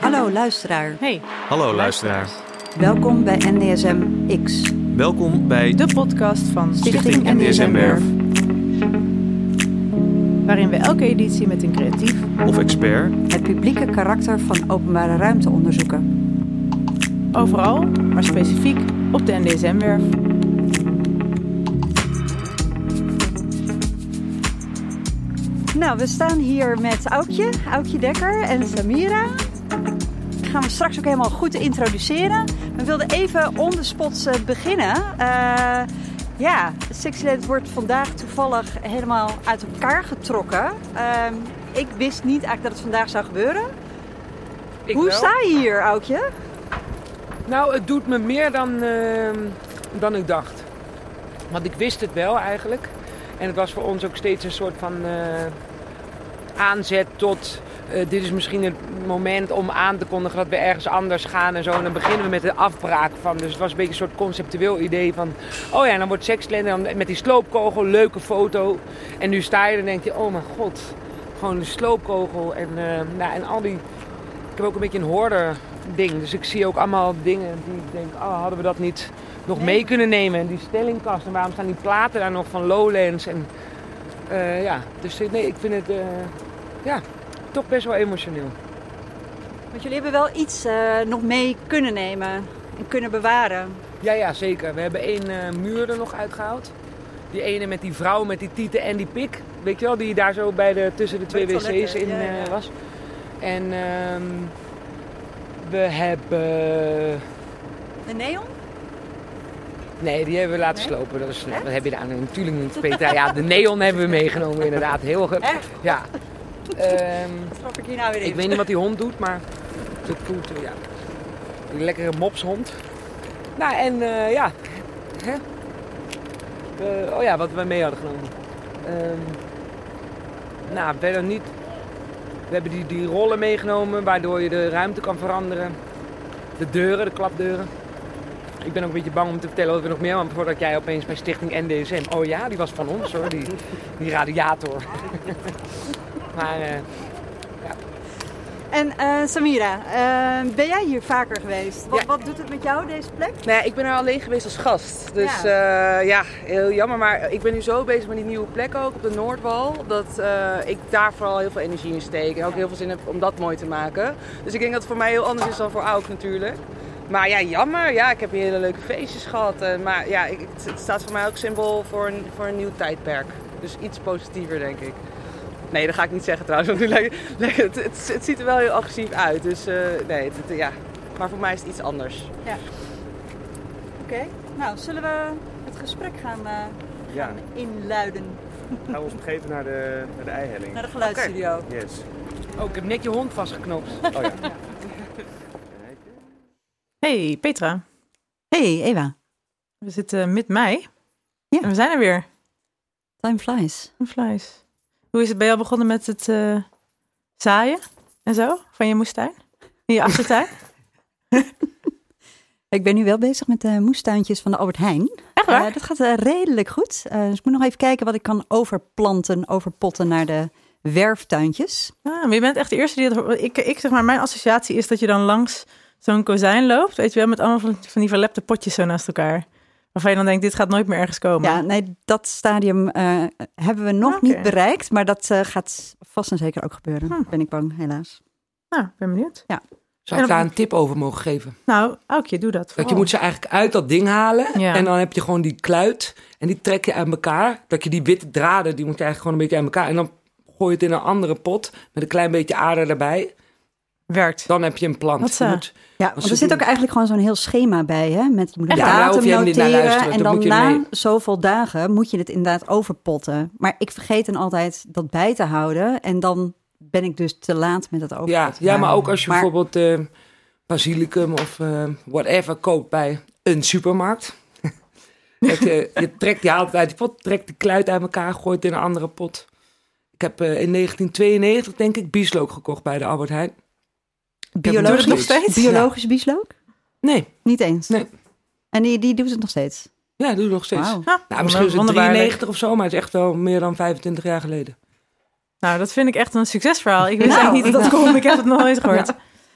Hallo luisteraar. Hey, Hallo luisteraar. Welkom bij NDSM X, Welkom bij de podcast van Stichting NDSM Werf waarin we elke editie met een creatief of expert het publieke karakter van openbare ruimte onderzoeken. overal, maar specifiek op de NDSM-werf. Nou, we staan hier met Aukje, Aukje Dekker en Samira. Die gaan we straks ook helemaal goed introduceren. We wilden even on the spot eh, beginnen. Eh, ja, Sexyland wordt vandaag toevallig helemaal uit elkaar getrokken. Ehm, ik wist niet eigenlijk dat het vandaag zou gebeuren. Ik Hoe wel. sta je hier, Aukje? Nou, het doet me meer dan, ehm, dan ik dacht. Want ik wist het wel eigenlijk. En het was voor ons ook steeds een soort van eh, aanzet tot... eh, dit is misschien het moment om aan te kondigen dat we ergens anders gaan en zo. En dan beginnen we met de afbraak van. Dus het was een beetje een soort conceptueel idee van... Oh ja, dan wordt Sexland en dan met die sloopkogel, leuke foto. En nu sta je en denk je, oh mijn god. Gewoon een sloopkogel en, eh, nou, en al die... Ik heb ook een beetje een hoorder ding. Dus ik zie ook allemaal dingen die ik denk, oh, hadden we dat niet nog mee kunnen nemen. En die stellingkast en waarom staan die platen daar nog van Lowlands. En eh, ja, dus eh, nee, ik vind het eh, ja, toch best wel emotioneel. Want jullie hebben wel iets nog mee kunnen nemen en kunnen bewaren. Ja, ja, zeker. We hebben één muur er nog uitgehaald. Die ene met die vrouw met die tieten en die pik. Weet je wel, die daar zo bij de, tussen de twee wc's in ja, ja. was. En ehm, we hebben... De neon? Nee, die hebben we laten Nee? slopen. Dat is, wat heb je daar nou natuurlijk niet, Petra? Ja, de neon hebben we meegenomen inderdaad. Heel goed. Ja. Trap ik hier nou weer in? ik weet niet wat die hond doet, maar het voelt, eh, ja. Die lekkere mopshond. Nou, en eh, ja. Hè? Oh ja, wat we mee hadden genomen. Ehm, nou, verder niet. We hebben die, die rollen meegenomen, waardoor je de ruimte kan veranderen. De deuren, de klapdeuren. Ik ben ook een beetje bang om te vertellen wat we nog meer hebben, voordat jij opeens bij Stichting NDSM. Oh ja, die was van ons hoor, die, die radiator. maar eh, En eh, Samira, eh, ben jij hier vaker geweest? Wat, Ja. wat doet het met jou, deze plek? Nee, ik ben er alleen geweest als gast. Dus Ja. ja. ja, heel jammer. Maar ik ben nu zo bezig met die nieuwe plek ook op de Noordwal. Dat eh, ik daar vooral heel veel energie in steek. En ook heel veel zin heb om dat mooi te maken. Dus ik denk dat het voor mij heel anders is dan voor Auk natuurlijk. Maar ja, jammer. Ja, ik heb hier hele leuke feestjes gehad. Eh, maar ja, ik, het, het staat voor mij ook symbool voor een, voor een nieuw tijdperk. Dus iets positiever, denk ik. Nee, dat ga ik niet zeggen trouwens. Want nu lijkt- lijkt het, het, het ziet er wel heel agressief uit. Dus eh, nee, het, ja. Maar voor mij is het iets anders. Oké, nou zullen we het gesprek gaan, eh, Ja, gaan inluiden gaan we ons begeven naar de, naar de eihelling. naar de geluidsstudio? Yes. oh, ik heb net je hond vastgeknoopt. Oh ja. Hey, Petra. Hey Eva, We zitten mid mei. Ja. En we zijn er weer. time flies. Een flies. Hoe is het bij jou begonnen met het eh, zaaien en zo? Van je moestuin? In je achtertuin? Ik ben nu wel bezig met de moestuintjes van de Albert Heijn. Echt waar? Eh, dat gaat eh, redelijk goed. Eh, dus ik moet nog even kijken wat ik kan overplanten, overpotten naar de werftuintjes. Ah, maar je bent echt de eerste die het... Ik, ik zeg maar, mijn associatie is dat je dan langs zo'n kozijn loopt. Weet je wel, met allemaal van, van die verlepte potjes zo naast elkaar. Waarvan je dan denkt, dit gaat nooit meer ergens komen. Ja, nee, dat stadium eh, hebben we nog niet bereikt. Maar dat eh, gaat vast en zeker ook gebeuren. Hm. Ben ik bang, helaas. Nou, ben benieuwd. Zou ik daar een tip over mogen geven? Nou, Aukje, doe dat. Dat je vooral. moet ze eigenlijk uit dat ding halen. Ja. En dan heb je gewoon die kluit. En die trek je uit elkaar. Dat je die witte draden, die moet je eigenlijk gewoon een beetje uit elkaar. En dan gooi je het in een andere pot. Met een klein beetje aarde erbij. Werkt. Dan heb je een. Wat, moet- Ja, want er zit doen- ook eigenlijk gewoon zo'n heel schema bij. Hè? Met, je moet een? Ja, datum noteren. En Dat dan moet je na mee- zoveel dagen moet je het inderdaad overpotten. Maar ik vergeet dan altijd dat bij te houden. En dan ben ik dus te laat met het ja, overpotten. ja, maar ook als je Maar- bijvoorbeeld eh, basilicum of eh, whatever koopt bij een supermarkt. Dat je, je trekt, je haalt het uit die pot, trekt de kluit uit elkaar, gooit in een andere pot. Ik heb eh, in 1992 denk ik bieslook gekocht bij de Albert Heijn. Biologisch, het nog steeds? biologisch bieslook? Nee, Niet eens? Nee. En die, die doet het nog steeds? Ja, dat doe ik nog steeds. Ja, Nou, misschien is het wonderbaarlijk. 93 of zo, maar het is echt wel meer dan 25 jaar geleden. Nou, dat vind ik echt een succesverhaal. Ik wist Nou, eigenlijk niet dat dat nou. kon. Ik heb het nog nooit gehoord.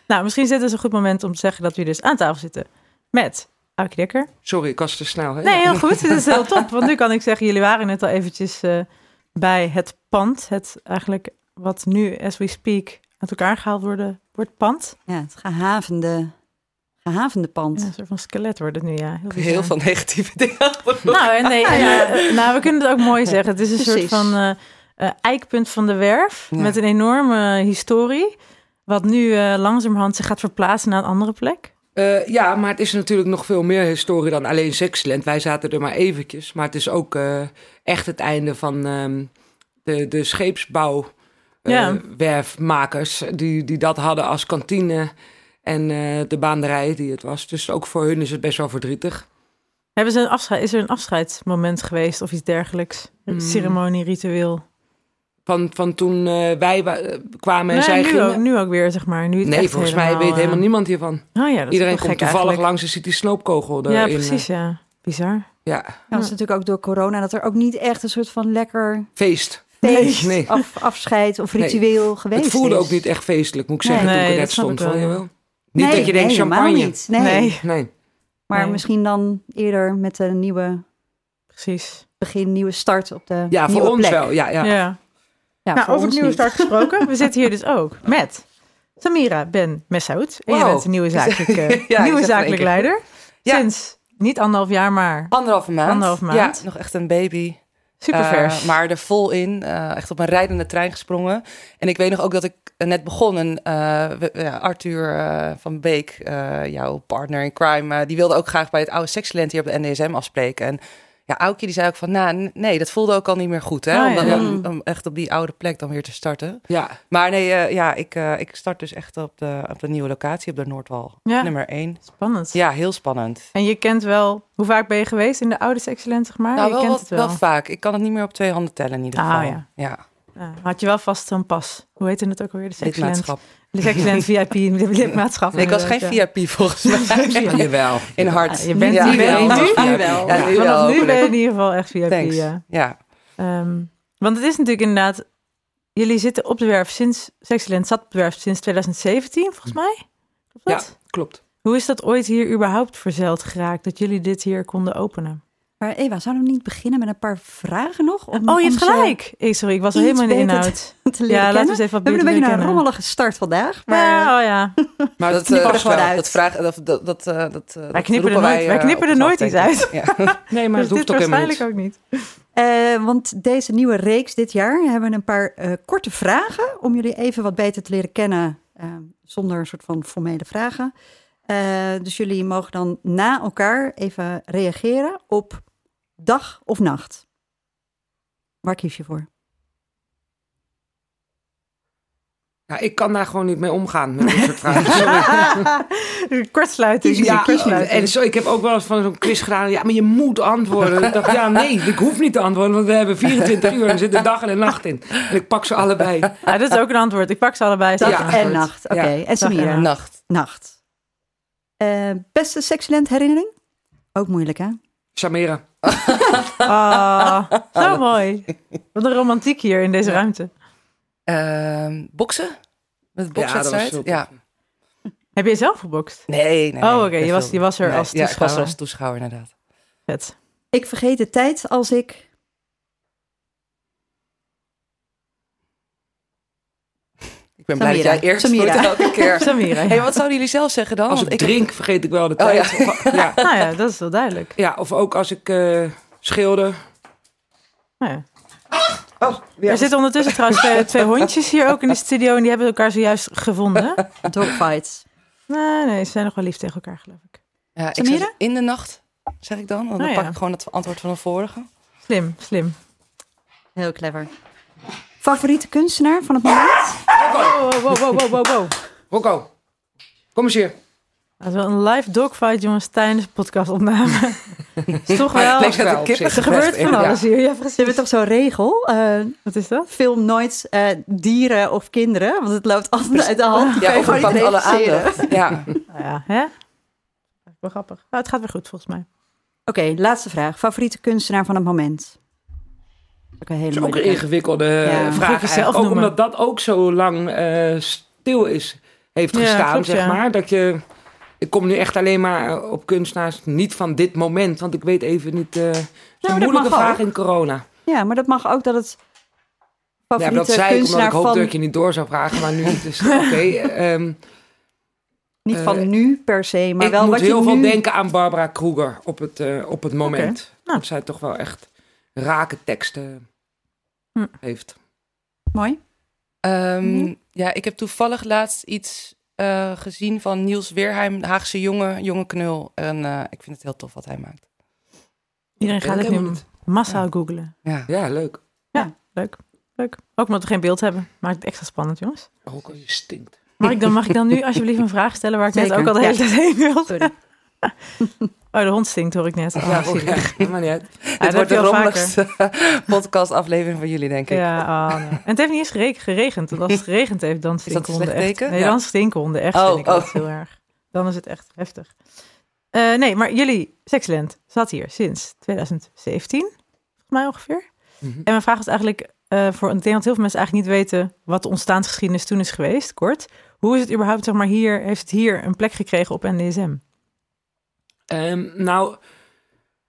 Nou, misschien is dit dus een goed moment om te zeggen dat we dus aan tafel zitten met Aukje Dekker. Sorry, ik was te snel. Hè? Nee, heel goed. Dit is heel top. Want nu kan ik zeggen, jullie waren net al eventjes eh, bij het pand. Het eigenlijk wat nu, as we speak, uit elkaar gehaald worden, wordt pand. Ja, het gehavende, gehavende pand. Ja, een soort van skelet wordt het nu, ja. Heel, Heel veel negatieve dingen. Nou, nee, en, eh, nou, we kunnen het ook mooi zeggen. Het is een Precies. soort van eh, eh, eikpunt van de werf Ja. met een enorme historie. Wat nu eh, langzamerhand zich gaat verplaatsen naar een andere plek. Eh, ja, maar het is natuurlijk nog veel meer historie dan alleen Sexland. Wij zaten er maar eventjes. Maar het is ook eh, echt het einde van ehm, de, de scheepsbouw. Eh, Ja. werfmakers die, die dat hadden als kantine en eh, de baanderij die het was. Dus ook voor hun is het best wel verdrietig. Hebben ze een afscheid, is er een afscheidsmoment geweest of iets dergelijks? Een Mm. ceremonie, ritueel? Van, van toen eh, wij wa- kwamen en Nee, zij nu, gingen. ook, nu ook weer, zeg maar. Nu het nee, volgens mij weet helemaal niemand hiervan. Oh ja, dat is Iedereen ook komt gek toevallig eigenlijk. langs en ziet die snoopkogel erin. Ja, precies, ja. Bizar. ja, Ja, dat is natuurlijk ook door corona dat er ook niet echt een soort van lekker feest. Feest, Nee. Af, afscheid of Nee. ritueel geweest Het voelde is. ook niet echt feestelijk, moet ik zeggen, Nee, toen ik er net stond. Niet Nee, dat je denkt nee, champagne. Niet. Nee. Nee. Nee. Maar Nee. misschien dan eerder met een nieuwe Precies. begin, nieuwe start op de Ja, voor ons plek. wel. Ja, ja. Ja. Ja, nou, voor over ons het nieuwe niet. start gesproken. We zitten hier dus ook met Samira Ben Messaoud. En je bent een nieuwe zakelijk, Ja, ik zeg nieuwe het zakelijk één keer. leider. Ja. Sinds niet anderhalf jaar, maar Anderhalve maand. Anderhalve maand. Ja, nog echt een baby. Super vers. Eh, maar er vol in. eh, echt op een rijdende trein gesprongen. En ik weet nog ook dat ik net begon. En eh, Arthur van Beek, jouw partner in crime, die wilde ook graag bij het oude Sextalent hier op de NDSM afspreken. En ja, Aukje die zei ook van, nou nee, dat voelde ook al niet meer goed. Hè? Ah, om, dan- ja. om, om echt op die oude plek dan weer te starten. Ja. Maar nee, eh, ja, ik, eh, ik start dus echt op de, op de nieuwe locatie op de Noordwal. Ja. Nummer 1. Spannend. Ja, heel spannend. En je kent wel, hoe vaak ben je geweest in de oude Excellent, zeg maar? Nou, je wel, kent wat- het wel. wel vaak. Ik kan het niet meer op twee handen tellen in ieder Ah, geval. ja. ja. Ja, had je wel vast zo'n pas. Hoe heette het ook alweer? De Excellent. Lidmaatschap. De Excellent VIP lidmaatschap. Nee, ik was geen Ja. VIP volgens mij. Jawel. In hart. Ja, je bent ja, nu wel. nu Nu wel. Ja, nu wel. nu ben je in ieder geval echt VIP. Thanks. Ja. Ja. Ehm, want het is natuurlijk inderdaad... Jullie zitten op de werf sinds... Sexcellent zat op de werf sinds 2017, volgens mij. Klopt Ja, klopt. Hoe is dat ooit hier überhaupt verzeild geraakt? Dat jullie dit hier konden openen? Maar Eva, zouden we niet beginnen met een paar vragen nog? Om oh, je hebt gelijk. Eh, sorry, ik was iets helemaal in de inhoud. Ja, laten we eens even We hebben een beetje een kennen. rommelige start vandaag. Maar Ja, oh ja. Maar Dat, gewoon wel. uit. Dat vraag, dat, dat, dat, eh, dat, eh, dat knippen er nooit- wij eh, knippen er nooit iets ik. Ja. Nee, maar Dus dat hoeft ook helemaal waarschijnlijk niet. ook niet. Eh, want deze nieuwe reeks dit jaar hebben we een paar eh, korte vragen om jullie even wat beter te leren kennen zonder een soort van formele vragen. Eh, dus jullie mogen dan na elkaar even reageren op dag of nacht. Waar kies je voor? Ja, ik kan daar gewoon niet mee omgaan met dit soort vragen. Sorry. Kortsluiting. Ja, kortsluiting. en zo, ik heb ook wel eens van zo'n quiz gedaan. Ja, maar je moet antwoorden. Ik dacht, ja, nee, ik hoef niet te antwoorden. Want we hebben 24 uur en er zit een dag en een nacht in. En ik pak ze allebei. Ja, dat is ook een antwoord. Ik pak ze allebei. Dag en nacht. Oké, Ja. en Samira? Nacht. Nacht. Eh, beste sexcellent herinnering? Ook moeilijk, hè? Samira. Ah, zo mooi. Wat een romantiek hier in deze ruimte. Ehm, boksen? Met de Ja, dat was bokswedstrijd? tof. Ja. Heb je zelf gebokst? Nee, nee. Oh, oké, je was- je was er nee, als Ja, ik was toeschouwer. er als toeschouwer, inderdaad. Vet. Ik vergeet de tijd als ik... Ik ben blij dat jij eerst Samira. doet elke keer. Samira. Hey, wat zouden jullie zelf zeggen dan? Als ik ik drink, vergeet ik wel de Oh, ja. tijd. Of- ja. Nou ja, dat is wel duidelijk. Ja, of ook als ik eh schilder. Nou ja. Oh, Er zitten ondertussen trouwens twee, twee hondjes hier ook in de studio. En die hebben elkaar zojuist gevonden. Dogfights. Nee, nee, ze zijn nog wel lief tegen elkaar, geloof ik. Ja, ik Samira? zeg in de nacht, zeg ik dan. Want dan Oh, pak ja. ik gewoon het antwoord van de vorige. Slim, slim. Heel clever. Favoriete kunstenaar van het moment? Wow, wow, wow, wow, wow, wow. Rocco, kom eens hier. Dat is wel een live dogfight, jongens, tijdens de podcastopname. is toch wel... het wel op zich. Er gebeurt van alles hier. Ja, Ze precies. hebben toch zo'n regel? eh, Wat is dat? film nooit eh, dieren of kinderen, want het loopt altijd uit de hand. Ja, je of pakt alle aandacht. Ja. Nou ja, hè? Wel grappig. Nou, het gaat weer goed, volgens mij. Oké, laatste vraag. Favoriete kunstenaar van het moment? Ook een hele is ook een ingewikkelde Ja. eh, vraag. zelf. Ook omdat dat ook zo lang eh, stil is, heeft Ja, gestaan, klopt, zeg ja. maar. Dat je, ik kom nu echt alleen maar eh, op kunstenaars, niet van dit moment. Want ik weet even niet... het is dat een moeilijke vraag ook. in corona. Ja, maar dat mag ook dat het Ja, dat zei ik omdat ik hoopte van... dat je niet door zou vragen. Maar nu dus oké. ehm, Niet van nu per se, maar ik wel moet wat heel je veel nu... denken aan Barbara Kruger op het, op het moment. Nou. Dat zij toch wel echt rake teksten Hm. heeft. Mooi. Ehm, Mhm. Ja, ik heb toevallig laatst iets eh, gezien van Niels Weerheim, Haagse jongen, jonge knul. En eh, ik vind het heel tof wat hij maakt. Iedereen gaat ik het nu massaal googlen. Ja. Ja, leuk. Leuk. Leuk. Ook omdat we geen beeld hebben. Maakt het extra spannend, jongens. Ook al je stinkt. Mag ik dan, mag ik dan nu alsjeblieft een vraag stellen waar ik net ook al de ja. hele tijd heen wilde? Sorry. Oh, de hond stinkt, hoor ik net. Ja, oh, ja, helemaal niet uit. Ja, Dit dat wordt de rommeligste podcastaflevering van jullie, denk ik. Ja, ah, nee. En het heeft niet eens gere- geregend. Want als het geregend heeft, dan stinken een honden echt. Nee, dan stinken honden echt, Oh, vind ik oh. heel erg. Dan is het echt heftig. Eh, nee, maar jullie, Sexland, zat hier sinds 2017, volgens mij ongeveer. Mhm. En mijn vraag was eigenlijk, eh, voor, ik denk dat heel veel mensen eigenlijk niet weten wat de ontstaansgeschiedenis toen is geweest, kort. Hoe is het überhaupt, zeg maar, hier, heeft het hier een plek gekregen op NDSM? Ehm, nou,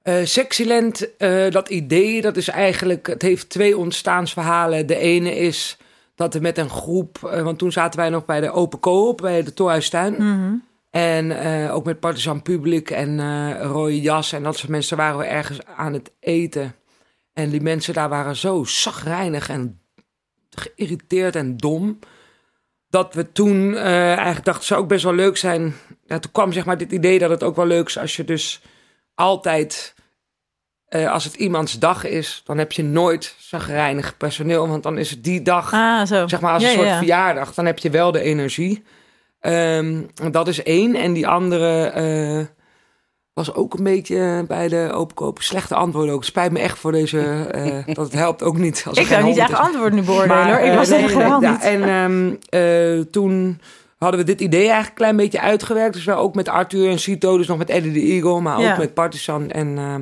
eh Sexyland, eh, dat idee, dat is eigenlijk... Het heeft twee ontstaansverhalen. De ene is dat we met een groep... eh, want toen zaten wij nog bij de Open Koop, bij de Torhuistuin. Mhm. En ook met Partizan Publiek en Rode Jas en dat soort mensen waren we ergens aan het eten. En die mensen daar waren zo zagrijnig en geïrriteerd en dom. Dat we toen eigenlijk dachten, het zou ook best wel leuk zijn. Ja, toen kwam zeg maar dit idee dat het ook wel leuk is als je dus altijd... eh, als het iemands dag is, dan heb je nooit zagrijnig personeel. Want dan is het die dag Ah, zo. zeg maar als Ja, een soort ja, ja. verjaardag, dan heb je wel de energie. Ehm, dat is één. En die andere eh, was ook een beetje bij de openkoop. Slechte antwoorden ook. Spijt me echt voor deze. eh, dat het helpt ook niet. Als Ik zou niet echt antwoord nu beoordelen hoor. Ik was nee, echt nee, ja, niet. En ehm, eh, toen hadden we dit idee eigenlijk een klein beetje uitgewerkt. Dus wel ook met Arthur en Cito, dus nog met Eddie de Eagle, maar Ja. ook met Partisan en ehm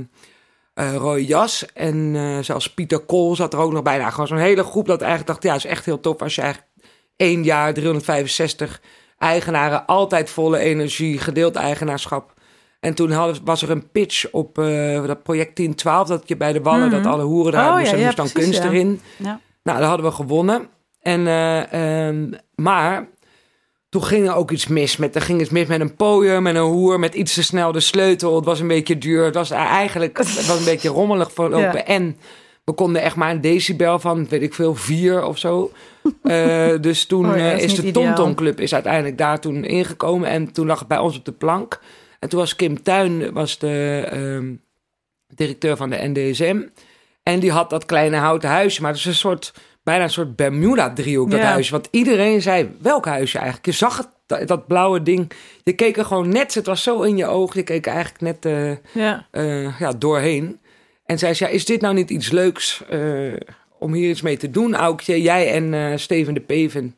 eh Roy Jas. En eh, zelfs Pieter Kool zat er ook nog bij. Nou, gewoon zo'n hele groep dat eigenlijk dacht, ja, het is echt heel tof als je eigenlijk één jaar 365 eigenaren, altijd volle energie, gedeeld eigenaarschap. En toen hadden, was er een pitch op eh, dat project 1012, dat je bij de Wallen, Mhm. dat alle hoeren daar Oh, moesten, ja, ja, moest dan precies, kunst erin. Nou, dat hadden we gewonnen. En, eh, ehm, maar toen ging er ook iets mis. Met, er ging iets mis met een podium, met een hoer, met iets te snel de sleutel. Het was een beetje duur. Het was eigenlijk het was een beetje rommelig verlopen. Ja. En we konden echt maar een decibel van, weet ik veel, vier of zo. Eh, dus toen Oh ja, eh, is de. TomTom Club is uiteindelijk daar toen ingekomen. En toen lag het bij ons op de plank. En toen was Kim Tuin was de ehm, directeur van de NDSM. En die had dat kleine houten huisje. Maar het is een soort, bijna een soort Bermuda-driehoek, dat Ja. huisje. Want iedereen zei, welk huisje eigenlijk? Je zag het, dat, dat blauwe ding. Je keek er gewoon net, het was zo in je oog. Je keek eigenlijk net eh, Ja. eh, ja, doorheen. En zei ze, ja, is dit nou niet iets leuks eh, om hier iets mee te doen, Aukje? Jij en Steven de Peven.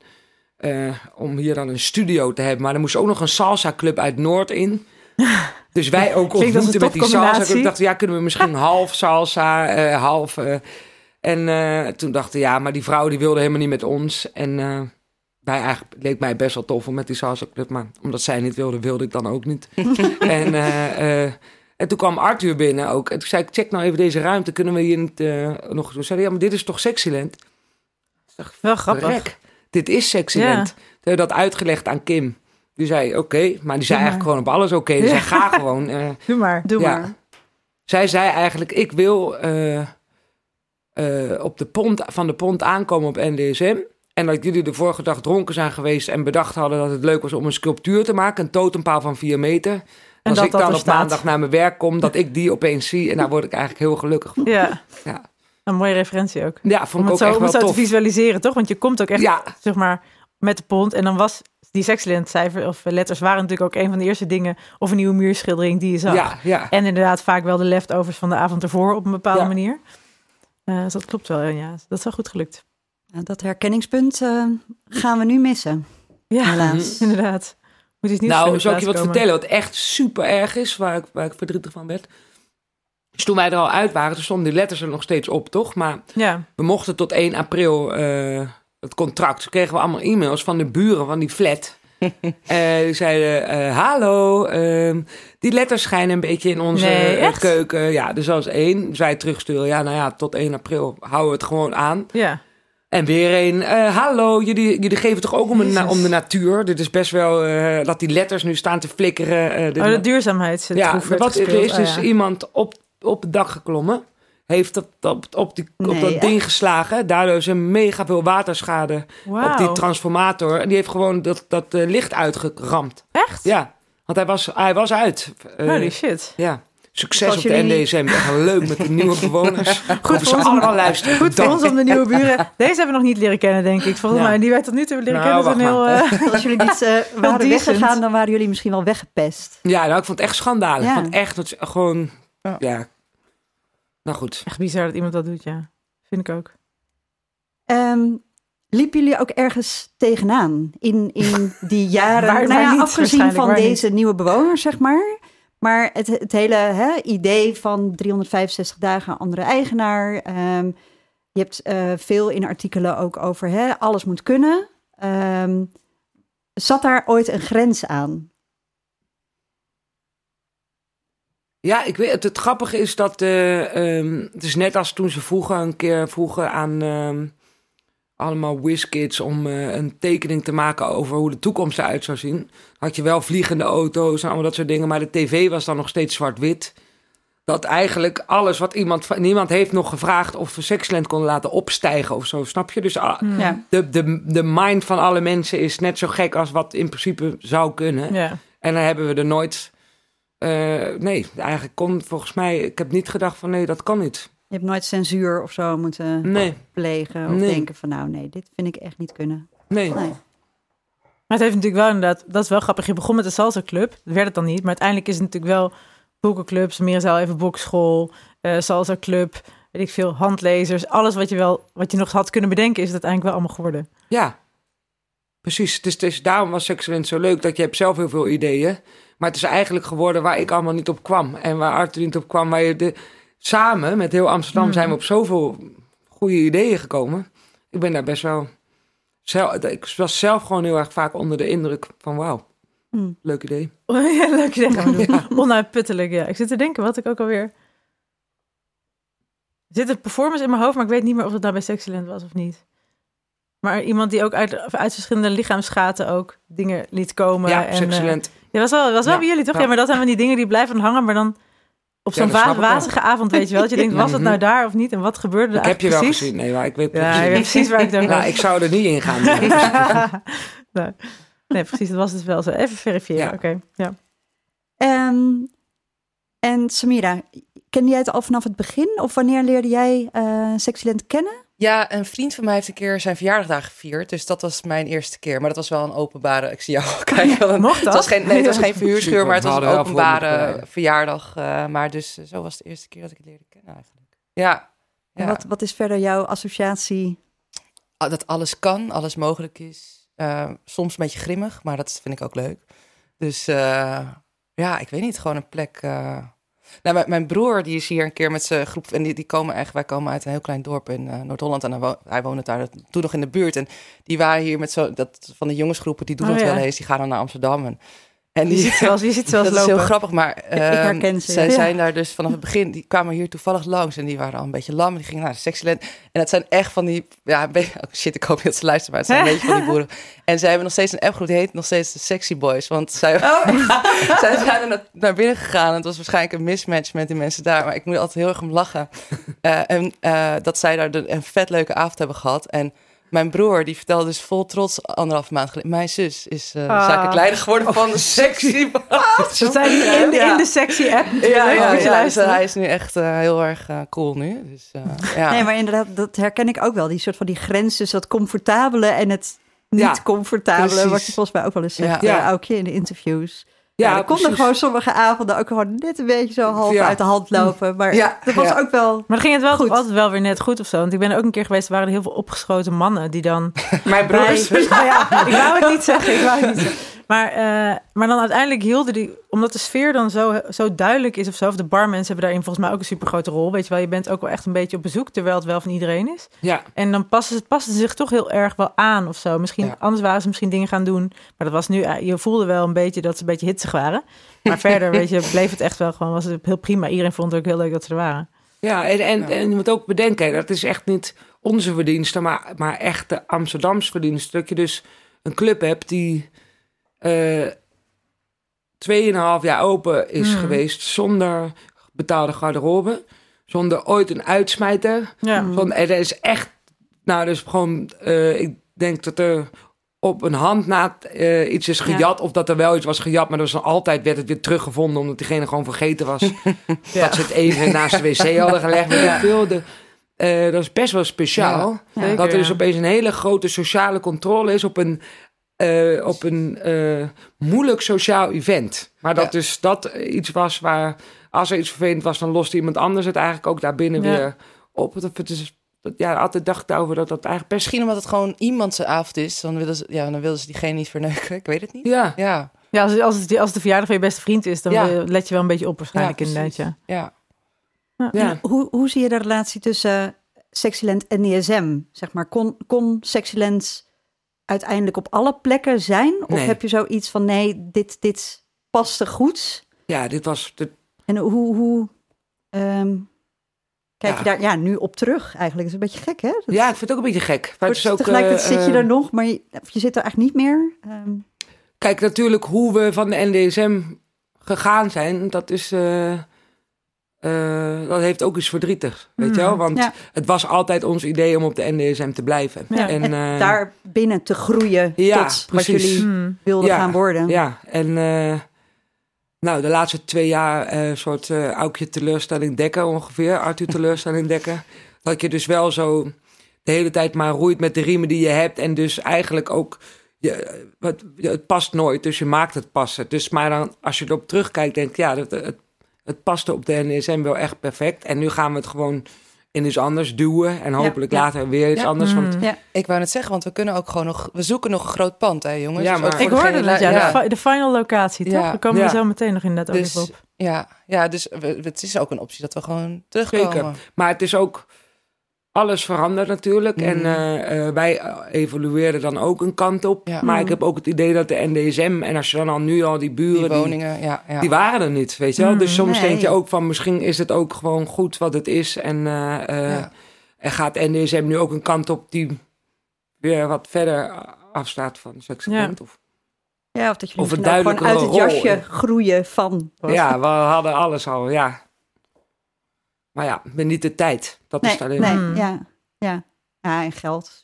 om hier dan een studio te hebben. Maar er moest ook nog een salsa-club uit Noord in. Dus wij ook ontmoeten met die salsa. Ik dacht, ja, kunnen we misschien half salsa, half... en eh, toen dachten ja, maar die vrouw die wilde helemaal niet met ons. En eh, wij eigenlijk, het leek mij best wel tof om met die salsa club. Maar omdat zij niet wilde, wilde ik dan ook niet. en, eh, en toen kwam Arthur binnen ook. En toen zei ik, check nou even deze ruimte. Kunnen we hier niet nog... Toen zei ja, maar dit is toch Sexyland? Ik dacht, Wel grappig. Dit is Sexyland. Toen heb dat uitgelegd aan Kim. Die zei, oké. Maar die zei eigenlijk gewoon op alles oké. Die Ja. zei, ga gewoon. Doe maar. Doe Ja. maar. zij zei eigenlijk, ik wil eh, op de pont, van de pont aankomen op NDSM. En dat jullie de vorige dag dronken zijn geweest en bedacht hadden dat het leuk was om een sculptuur te maken. Een totempaal van 4 meter. En als dat ik dan op maandag naar mijn werk kom, dat ik die opeens zie. En daar word ik eigenlijk heel gelukkig van. Ja. Ja. Een mooie referentie ook. Ja, vond Om ik het ook zo, echt om wel zo te visualiseren, toch? Want je komt ook echt, Ja, zeg maar, met de pont. En dan was die Sexland cijfer of letters waren natuurlijk ook een van de eerste dingen. Of een nieuwe muurschildering die je zag. ja, ja. En inderdaad vaak wel de leftovers van de avond ervoor op een bepaalde manier. Eh, dus dat klopt wel, ja. Dat is wel goed gelukt. Ja, dat herkenningspunt eh, gaan we nu missen, Ja, helaas. inderdaad. Moet iets nieuws Nou, zal ik je wat komen. vertellen wat echt super erg is, waar ik, waar ik verdrietig van werd? Dus toen wij er al uit waren, toen stonden die letters er nog steeds op, toch? Maar Ja. we mochten tot 1 april eh, het contract. Toen kregen we allemaal e-mails van de buren van die flat. Eh, die zeiden, eh, hallo, ehm, die letters schijnen een beetje in onze Nee, eh, keuken. Ja, dus als één. Dus wij terugsturen, ja, nou ja, tot 1 april houden we het gewoon aan. Ja. En weer een, eh, hallo, jullie, jullie geven toch ook om, een, om de natuur? Dit is best wel, eh, dat die letters nu staan te flikkeren. eh, dit- Oh, de duurzaamheid. ja, wat, er is dus ja. iemand op, op het dak geklommen. Heeft op, op, op, die, op dat echt? ding geslagen. Daardoor is er mega veel waterschade op die transformator. En die heeft gewoon dat, dat licht uitgeramd. Echt? Ja, want hij was, hij was uit. Eh, Holy shit. ja. Succes op de NDSM. Echt leuk met de nieuwe bewoners. Goed voor ons- allemaal luisteren. Goed voor ons om de nieuwe buren. Deze hebben we nog niet leren kennen, denk ik. Volgens Ja. mij, die wij tot nu toe hebben leren Nou, kennen. zijn heel, eh, Als jullie niet eh, waren decent. weggegaan, dan waren jullie misschien wel weggepest. Ja, nou, ik vond het echt schandalig. Ja. Ik vond het echt het, gewoon... Ja. Ja. Nou goed. echt bizar dat iemand dat doet, ja. Vind ik ook. Ehm, liepen jullie ook ergens tegenaan in, in die jaren? Waar- nou ja, niet, afgezien van deze nieuwe bewoners, zeg maar. Maar het, het hele hè, idee van 365 dagen andere eigenaar. ehm, je hebt eh, veel in artikelen ook over hè, alles moet kunnen. Ehm, zat daar ooit een grens aan? Ja, ik weet het. Het grappige is dat eh, ehm, het is net als toen ze vroegen een keer vroegen aan ehm, allemaal whizkids om eh, een tekening te maken over hoe de toekomst eruit zou zien. Had je wel vliegende auto's en allemaal dat soort dingen, maar de tv was dan nog steeds zwart-wit. Dat eigenlijk alles wat iemand, niemand heeft nog gevraagd of we Sexland konden laten opstijgen of zo, snap je? Dus ah, Hmm. Ja. de, de, de mind van alle mensen is net zo gek als wat in principe zou kunnen. Ja. En dan hebben we er nooit. eh, nee, eigenlijk kon volgens mij. Ik heb niet gedacht van nee, dat kan niet. Je hebt nooit censuur of zo moeten Nee, plegen. Of Nee. denken van nou nee, dit vind ik echt niet kunnen. nee. Nee. Maar het heeft natuurlijk wel inderdaad, dat is wel grappig. Je begon met de salsa club, dat werd het dan niet. Maar uiteindelijk is het natuurlijk wel boekenclubs, meer zal even bokschool, eh salsa club, weet ik veel, handlezers. Alles wat je wel, wat je nog had kunnen bedenken, is het uiteindelijk wel allemaal geworden. Ja, precies. Het is, het is, daarom was Sexcellent zo leuk dat je hebt zelf heel veel ideeën. Maar het is eigenlijk geworden waar ik allemaal niet op kwam. En waar Arthur niet op kwam. Waar je de, samen met heel Amsterdam Hmm. zijn we op zoveel goede ideeën gekomen. Ik ben daar best wel. Zelf, ik was zelf gewoon heel erg vaak onder de indruk van wauw, Hm. leuk idee. ja, leuk zeggen. Onuitputtelijk, ja. Ik zit te denken, wat ik ook alweer... Er zit een performance in mijn hoofd, maar ik weet niet meer of het nou bij was of niet. Maar iemand die ook uit, uit verschillende lichaamsgaten ook dingen liet komen. Ja, en, Sexcellent. eh, ja, was wel, was wel Ja, bij jullie toch? Ja. ja. maar dat zijn van die dingen die blijven hangen, maar dan op Ja, zo'n wel. wazige avond, weet je wel. Dat je denkt, was het nou daar of niet? En wat gebeurde er ik heb je wel gezien. Nee, maar ik weet Ja, precies. ik weet precies waar ik het over Nou, ik zou er niet in gaan. nee. nee, precies, dat was het wel zo. Even verifiëren, Ja. oké. Ja. Ehm, en Samira, kende jij het al vanaf het begin? Of wanneer leerde jij eh Sexyland kennen? Ja, een vriend van mij heeft een keer zijn verjaardag gevierd. Dus dat was mijn eerste keer. Maar dat was wel een openbare... Ik zie jou al kijken. Mocht Het dat? was geen, nee, het was geen verhuurschuur, maar het was een openbare krijgen. verjaardag. eh, maar dus eh, zo was de eerste keer dat ik het leerde kennen eigenlijk. Ja. En. Wat, wat is verder jouw associatie? Ah, Dat alles kan, alles mogelijk is. Eh, soms een beetje grimmig, maar dat vind ik ook leuk. Dus eh, ja, ik weet niet, gewoon een plek... Nou, mijn, broer die is hier een keer met zijn groep... en die, die komen echt, wij komen uit een heel klein dorp in eh, Noord-Holland... en hij, wo- hij woonde daar toen nog in de buurt. En die waren hier met zo... Dat, van de jongensgroepen, die doen Oh, dat ja. wel eens. Die gaan dan naar Amsterdam. En, en Je die, ziet wel, je ziet wel dat is heel grappig, maar herken ehm, ze, zij ja. zijn daar dus vanaf het begin, die kwamen hier toevallig langs en die waren al een beetje lam. En die gingen naar de Sexyland. En het zijn echt van die, ja, beetje, oh shit, ik hoop niet dat ze luisteren, maar het zijn een beetje van die boeren. En zij hebben nog steeds een appgroep, die heet nog steeds de Sexy Boys. Want zij, Oh. zij zijn er naar, binnen gegaan en het was waarschijnlijk een mismatch met die mensen daar. Maar ik moet altijd heel erg om lachen. Eh, en eh, dat zij daar de- een vet leuke avond hebben gehad. En mijn broer, die vertelde dus vol trots anderhalve maand geleden... Mijn zus is eh Ah. zakelijk leider geworden van de Sexy Boys. Ze zijn in de, Ja. in de sexy app. Ja, ja, je ja, dus hij is nu echt eh, heel erg eh, cool nu. Dus, eh, ja. Nee, maar inderdaad, dat herken ik ook wel. Die soort van die grens tussen het comfortabele en het niet Ja, comfortabele. precies. Wat je volgens mij ook wel eens zegt, Ja. ja. Ja. Aukje, in de interviews. Ja, Ja, er konden precies. gewoon sommige avonden ook gewoon net een beetje zo half Ja. uit de hand lopen. Maar Ja, dat was ja. ook wel... Maar dan ging het wel Goed. altijd wel weer net goed of zo. Want ik ben er ook een keer geweest, er waren er heel veel opgeschoten mannen die dan... Mijn bij- broers. Nou ja, ik wou het niet zeggen, ik wou het niet zeggen. Maar, eh, maar dan uiteindelijk hielden die, omdat de sfeer dan zo, zo duidelijk is of zo, of de barmensen hebben daarin volgens mij ook een super grote rol. Weet je wel, je bent ook wel echt een beetje op bezoek, terwijl het wel van iedereen is. Ja, En dan passen ze, passen ze zich toch heel erg wel aan of zo. Misschien, Ja. anders waren ze misschien dingen gaan doen. Maar dat was nu, eh, je voelde wel een beetje dat ze een beetje hitsig waren. Maar verder, weet je, bleef het echt wel gewoon, was het heel prima. Iedereen vond het ook heel leuk dat ze er waren. ja en, en, Ja. en je moet ook bedenken, dat is echt niet onze verdienste, maar, maar echt de Amsterdamse verdienste. Dat je dus een club hebt die eh 2,5 jaar open is Hmm. geweest zonder betaalde garderobe. Zonder ooit een uitsmijter. Ja. Van, er is echt, nou, dus gewoon, eh, ik denk dat er op een hand na eh, iets is gejat, of dat er wel iets was gejat, maar er was dan altijd werd het weer teruggevonden, omdat diegene gewoon vergeten was dat ze het even naast de wc hadden gelegd. Eh, dat is best wel speciaal. Zeker, dat er dus ja. opeens een hele grote sociale controle is op een, eh, op een eh, moeilijk sociaal event. Maar dat Ja. dus dat iets was waar, als er iets vervelend was, dan loste iemand anders het eigenlijk ook daarbinnen Ja. weer op. Het, het is, dat, ja, altijd dacht ik daarover dat dat eigenlijk best... Misschien omdat het gewoon iemand zijn avond is, dan willen ze, ja, dan willen ze diegene niet verneuken. Ik weet het niet. Ja, Ja, Ja, als, als, het, als het de verjaardag van je beste vriend is, dan Ja. let je wel een beetje op waarschijnlijk Ja, inderdaad. Ja. ja. ja. Hoe, hoe zie je de relatie tussen Sexyland en DSM? Zeg maar, kon, kon Sexyland uiteindelijk op alle plekken zijn? Of Nee. heb je zoiets van, nee, dit, dit paste goed? ja, dit was... Dit, En hoe, hoe ehm, kijk Ja. je daar ja, nu op terug eigenlijk? Dat is een beetje gek, hè? Dat ja, ik vind het ook een beetje gek. Maar het is ook, tegelijkertijd zit je eh, er nog, maar je zit er eigenlijk niet meer. Ehm, Kijk, natuurlijk hoe we van de NDSM gegaan zijn, dat is... eh, eh, dat heeft ook iets verdrietig, weet je wel? Mm, Want ja. het was altijd ons idee om op de NDSM te blijven. Ja. en, eh, daar binnen te groeien ja, tot precies. wat jullie Hmm. wilden gaan worden. Ja, en eh, nou, de laatste twee jaar een soort Aukje teleurstelling dekken ongeveer. Arthur teleurstelling dekken. Dat je dus wel zo de hele tijd maar roeit met de riemen die je hebt. En dus eigenlijk ook, je, het past nooit, dus je maakt het passen. Dus maar dan, als je erop terugkijkt, denk ik, ja, dat, het, het paste op de NSM wel echt perfect. En nu gaan we het gewoon in iets anders duwen. En hopelijk ja. later weer iets Ja. anders. Want Hmm. Ik wou net zeggen, want we kunnen ook gewoon nog... We zoeken nog een groot pand, hè jongens? Ja, Dus maar- Ik hoorde dat, ja. ja. De, fi- de final locatie, toch? Ja. We komen Ja. er zo meteen nog inderdaad ook Dus, op. ja, ja, dus we- het is ook een optie dat we gewoon terugkomen. Zeker. Maar het is ook alles verandert natuurlijk. Mhm. En eh, eh, wij eh, evolueerden dan ook een kant op. Ja. Maar ik heb ook het idee dat de NDSM, en als je dan al nu al die buren, Die die, woningen, ja. ja. die waren er niet, weet je wel. Mhm. Dus soms Nee. denk je ook van misschien is het ook gewoon goed wat het is. En, eh, eh, Ja. en gaat NDSM nu ook een kant op die weer wat verder afstaat van Sexcellent? Of, Ja, of dat jullie Of een gewoon uit het jasje groeien van. ja, we hadden alles al, ja. Maar ja, met niet de tijd. Dat is Nee, het alleen. nee, ja, ja. Ja, en geld.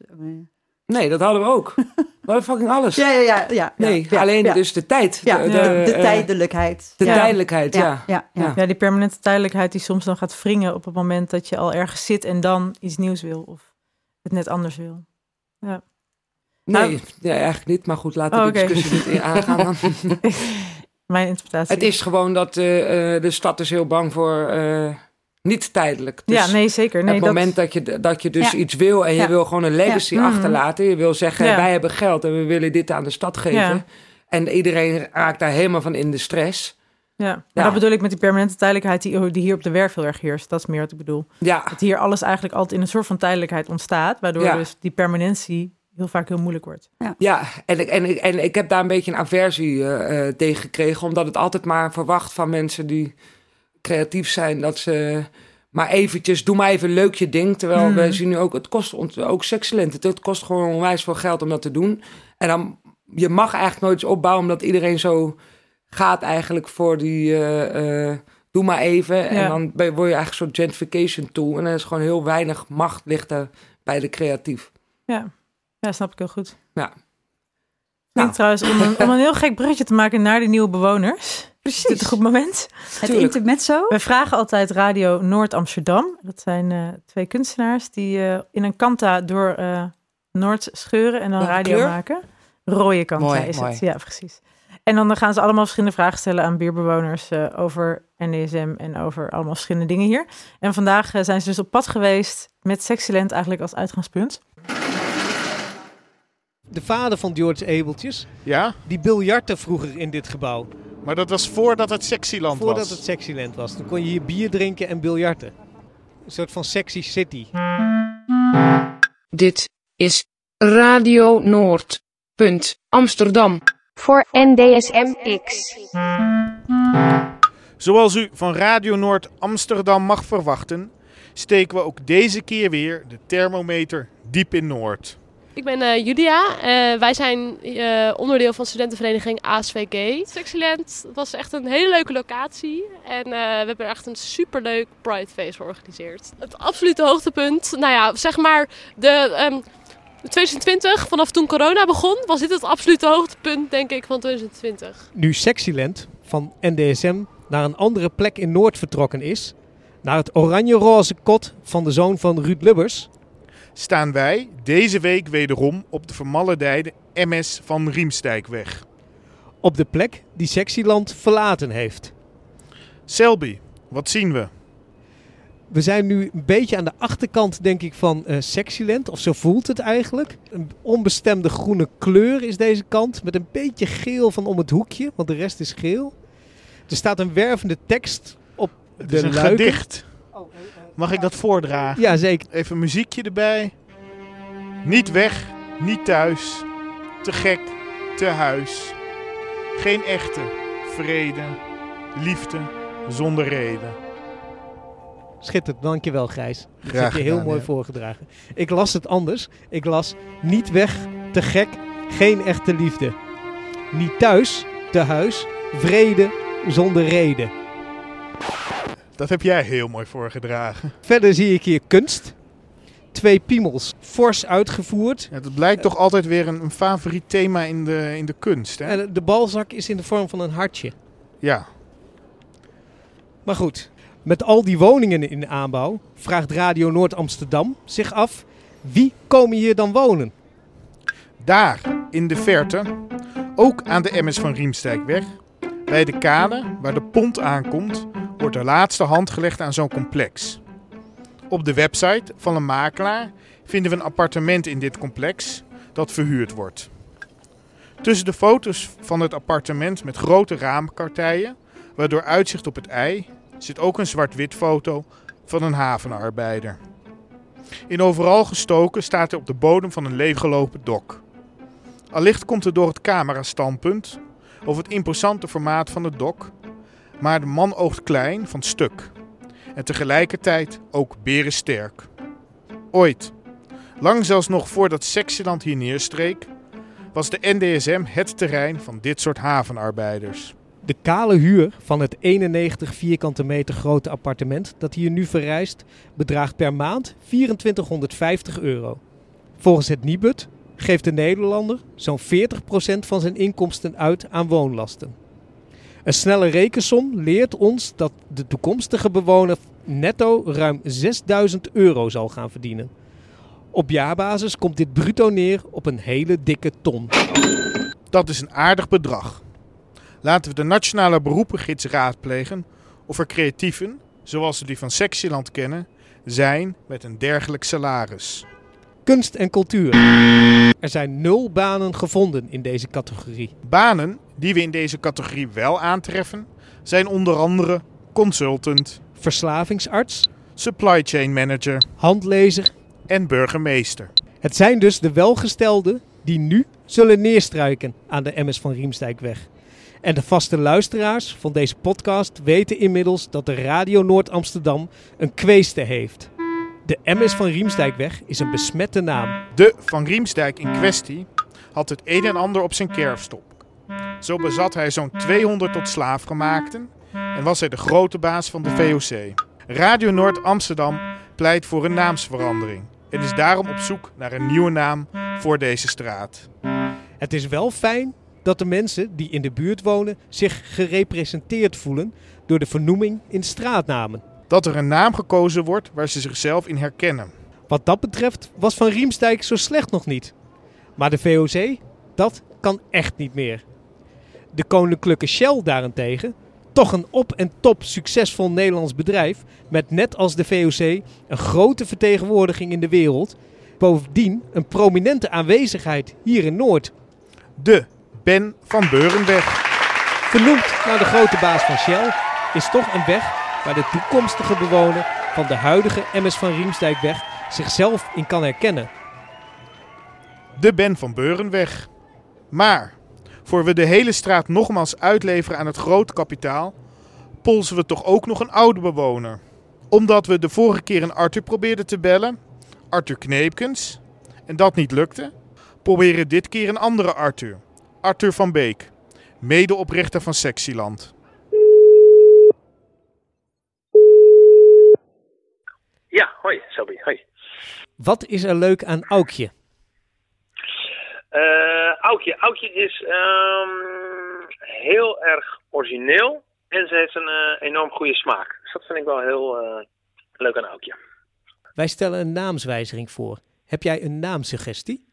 Nee, dat hadden we ook. We hadden fucking alles. Ja, ja, ja. ja Nee, ja, alleen ja. dus de tijd. Ja, de, de, de- de eh, tijdelijkheid. de Ja. tijdelijkheid, ja. ja, ja, ja. Ja. Ja, die permanente tijdelijkheid die soms dan gaat wringen op het moment dat je al ergens zit en dan iets nieuws wil of het net anders wil. Nee, Nou- ja, eigenlijk niet. Maar goed, laten we Oh, de discussie niet aangaan. Dan. Mijn interpretatie. Het is gewoon dat eh, eh, de stad is heel bang voor eh, niet tijdelijk. Dus ja, nee, zeker. Nee, het moment dat, je, dat je dus Ja. iets wil en je Ja. wil gewoon een legacy Ja. Mhm. achterlaten. Je wil zeggen, Ja. wij hebben geld en we willen dit aan de stad geven. Ja. En iedereen raakt daar helemaal van in de stress. ja. Maar Ja. dat bedoel ik met die permanente tijdelijkheid die, die hier op de werf heel erg heerst. Dat is meer wat ik bedoel. Ja, Dat hier alles eigenlijk altijd in een soort van tijdelijkheid ontstaat, waardoor Ja. dus die permanentie heel vaak heel moeilijk wordt. Ja, en ik, en, ik- en ik heb daar een beetje een aversie eh, eh, tegen gekregen. Omdat het altijd maar verwacht van mensen die creatief zijn. Dat ze maar eventjes, doe maar even leuk je ding. Terwijl Hmm. we zien nu ook, het kost ons ook sexcellent. Het, kost gewoon onwijs veel geld om dat te doen. En dan, je mag eigenlijk nooit iets opbouwen. Omdat iedereen zo gaat eigenlijk voor die, eh, eh, doe maar even. En dan word je eigenlijk een soort gentrification tool. En dan is gewoon heel weinig macht ligt er bij de creatief. Ja, ja snap ik heel goed. Ja. Ik Nou. denk trouwens, om een, om een heel gek bruggetje te maken naar de nieuwe bewoners. Is dit Precies. een goed moment? Het intermezzo. We vragen altijd Radio Noord-Amsterdam. Dat zijn eh, twee kunstenaars die eh, in een kanta door eh, Noord scheuren en dan Welke radio kleur? maken. Rode kanta Mooi, is mooi. het. Ja, precies. En dan gaan ze allemaal verschillende vragen stellen aan buurbewoners eh, over NDSM en over allemaal verschillende dingen hier. En vandaag zijn ze dus op pad geweest met Sexyland eigenlijk als uitgangspunt. De vader van George Abeltjes, Ja, die biljartte vroeger in dit gebouw. maar dat was voordat het Sexyland Voordat was. het Sexyland was. Toen kon je hier bier drinken en biljarten. Een soort van sexy city. Dit is Radio Noord. Punt Amsterdam. Voor NDSM-X. Zoals u van Radio Noord Amsterdam mag verwachten, steken we ook deze keer weer de thermometer diep in Noord. Ik ben eh, Julia. Eh, wij zijn eh, onderdeel van studentenvereniging ASVG. Sexyland was echt een hele leuke locatie. En eh, we hebben er echt een superleuk Pride Face georganiseerd. Het absolute hoogtepunt, nou ja, zeg maar de... ehm, 2020, vanaf toen corona begon, was dit het absolute hoogtepunt, denk ik, van 2020. Nu Sexyland van NDSM naar een andere plek in Noord vertrokken is. Naar het oranje-roze kot van de zoon van Ruud Lubbers. Staan wij deze week wederom op de vermaledijde MS van Riemstijkweg. Op de plek die Sexyland verlaten heeft. Selby, wat zien we? We zijn nu een beetje aan de achterkant, denk ik, van eh Sexyland. Of zo voelt het eigenlijk. Een onbestemde groene kleur is deze kant. Met een beetje geel van om het hoekje, want de rest is geel. Er staat een wervende tekst op Het de is een luiken. gedicht. Mag ik dat voordragen? Ja, zeker. Even muziekje erbij. Niet weg, niet thuis. Te gek, te huis. Geen echte vrede, liefde zonder reden. Schitterend, dankjewel Gijs. Dat Graag heb je heel gedaan, mooi ja. voorgedragen. Ik las het anders. Ik las niet weg, te gek, geen echte liefde. Niet thuis, te huis, vrede zonder reden. Dat heb jij heel mooi voorgedragen. Verder zie ik hier kunst. Twee piemels, fors uitgevoerd. Ja, dat blijkt toch altijd weer een, een favoriet thema in de, in de kunst. Hè? En de balzak is in de vorm van een hartje. Ja, Maar goed, met al die woningen in de aanbouw vraagt Radio Noord Amsterdam zich af... wie komen hier dan wonen? daar in de verte, ook aan de MS van Riemstijkweg, bij de kade waar de pont aankomt, wordt de laatste hand gelegd aan zo'n complex. Op de website van een makelaar vinden we een appartement in dit complex dat verhuurd wordt. Tussen de foto's van het appartement met grote raamkartijen, waardoor uitzicht op het ei, zit ook een zwart-wit foto van een havenarbeider. In overal gestoken staat hij op de bodem van een leeggelopen dok. Allicht komt er door het camera-standpunt over het imposante formaat van het dok, maar de man oogt klein van stuk en tegelijkertijd ook berensterk. Ooit, lang zelfs nog voordat Sexyland hier neerstreek, was de NDSM het terrein van dit soort havenarbeiders. De kale huur van het 91 vierkante meter grote appartement dat hier nu verrijst bedraagt per maand 2450 euro. Volgens het Nibud geeft de Nederlander zo'n 40% van zijn inkomsten uit aan woonlasten. Een snelle rekensom leert ons dat de toekomstige bewoner netto ruim 6000 euro zal gaan verdienen. Op jaarbasis komt dit bruto neer op een hele dikke ton. Dat is een aardig bedrag. Laten we de Nationale Beroepengids raadplegen of er creatieven, zoals we die van Sexyland kennen, zijn met een dergelijk salaris. Kunst en cultuur. Er zijn nul banen gevonden in deze categorie. Banen die we in deze categorie wel aantreffen, zijn onder andere consultant, Verslavingsarts, supply chain manager handlezer. en burgemeester. Het zijn dus de welgestelden die nu zullen neerstruiken aan de MS van Riemstijkweg. En de vaste luisteraars van deze podcast weten inmiddels dat de Radio Noord Amsterdam een kweeste heeft. De MS van Riemstijkweg is een besmette naam. De Van Riemsdijk in kwestie had het een en ander op zijn kerfstok. Zo bezat hij zo'n 200 tot slaafgemaakten en was hij de grote baas van de VOC. Radio Noord Amsterdam pleit voor een naamsverandering en is daarom op zoek naar een nieuwe naam voor deze straat. Het is wel fijn dat de mensen die in de buurt wonen zich gerepresenteerd voelen door de vernoeming in straatnamen. Dat er een naam gekozen wordt waar ze zichzelf in herkennen. Wat dat betreft was Van Riemstijk zo slecht nog niet. Maar de VOC, dat kan echt niet meer. De Koninklijke Shell daarentegen, toch een op en top succesvol Nederlands bedrijf met net als de VOC een grote vertegenwoordiging in de wereld, bovendien een prominente aanwezigheid hier in Noord. De Ben van Beurenweg. Vernoemd naar de grote baas van Shell is toch een weg waar de toekomstige bewoner van de huidige MS van Riemsdijkweg zichzelf in kan herkennen. De Ben van Beurenweg. Maar, voor we de hele straat nogmaals uitleveren aan het grote kapitaal, polsen we toch ook nog een oude bewoner. Omdat we de vorige keer een Arthur probeerden te bellen, Arthur Kneepkens, en dat niet lukte, proberen dit keer een andere Arthur, Arthur van Beek, medeoprichter van Sexyland. Ja, hoi, Selby, hoi. Wat is er leuk aan Aukje? Eh Aukje. Aukje is ehm, heel erg origineel en ze heeft een eh, enorm goede smaak. Dus dat vind ik wel heel eh, leuk aan Aukje. Wij stellen een naamswijziging voor. Heb jij een naamsuggestie?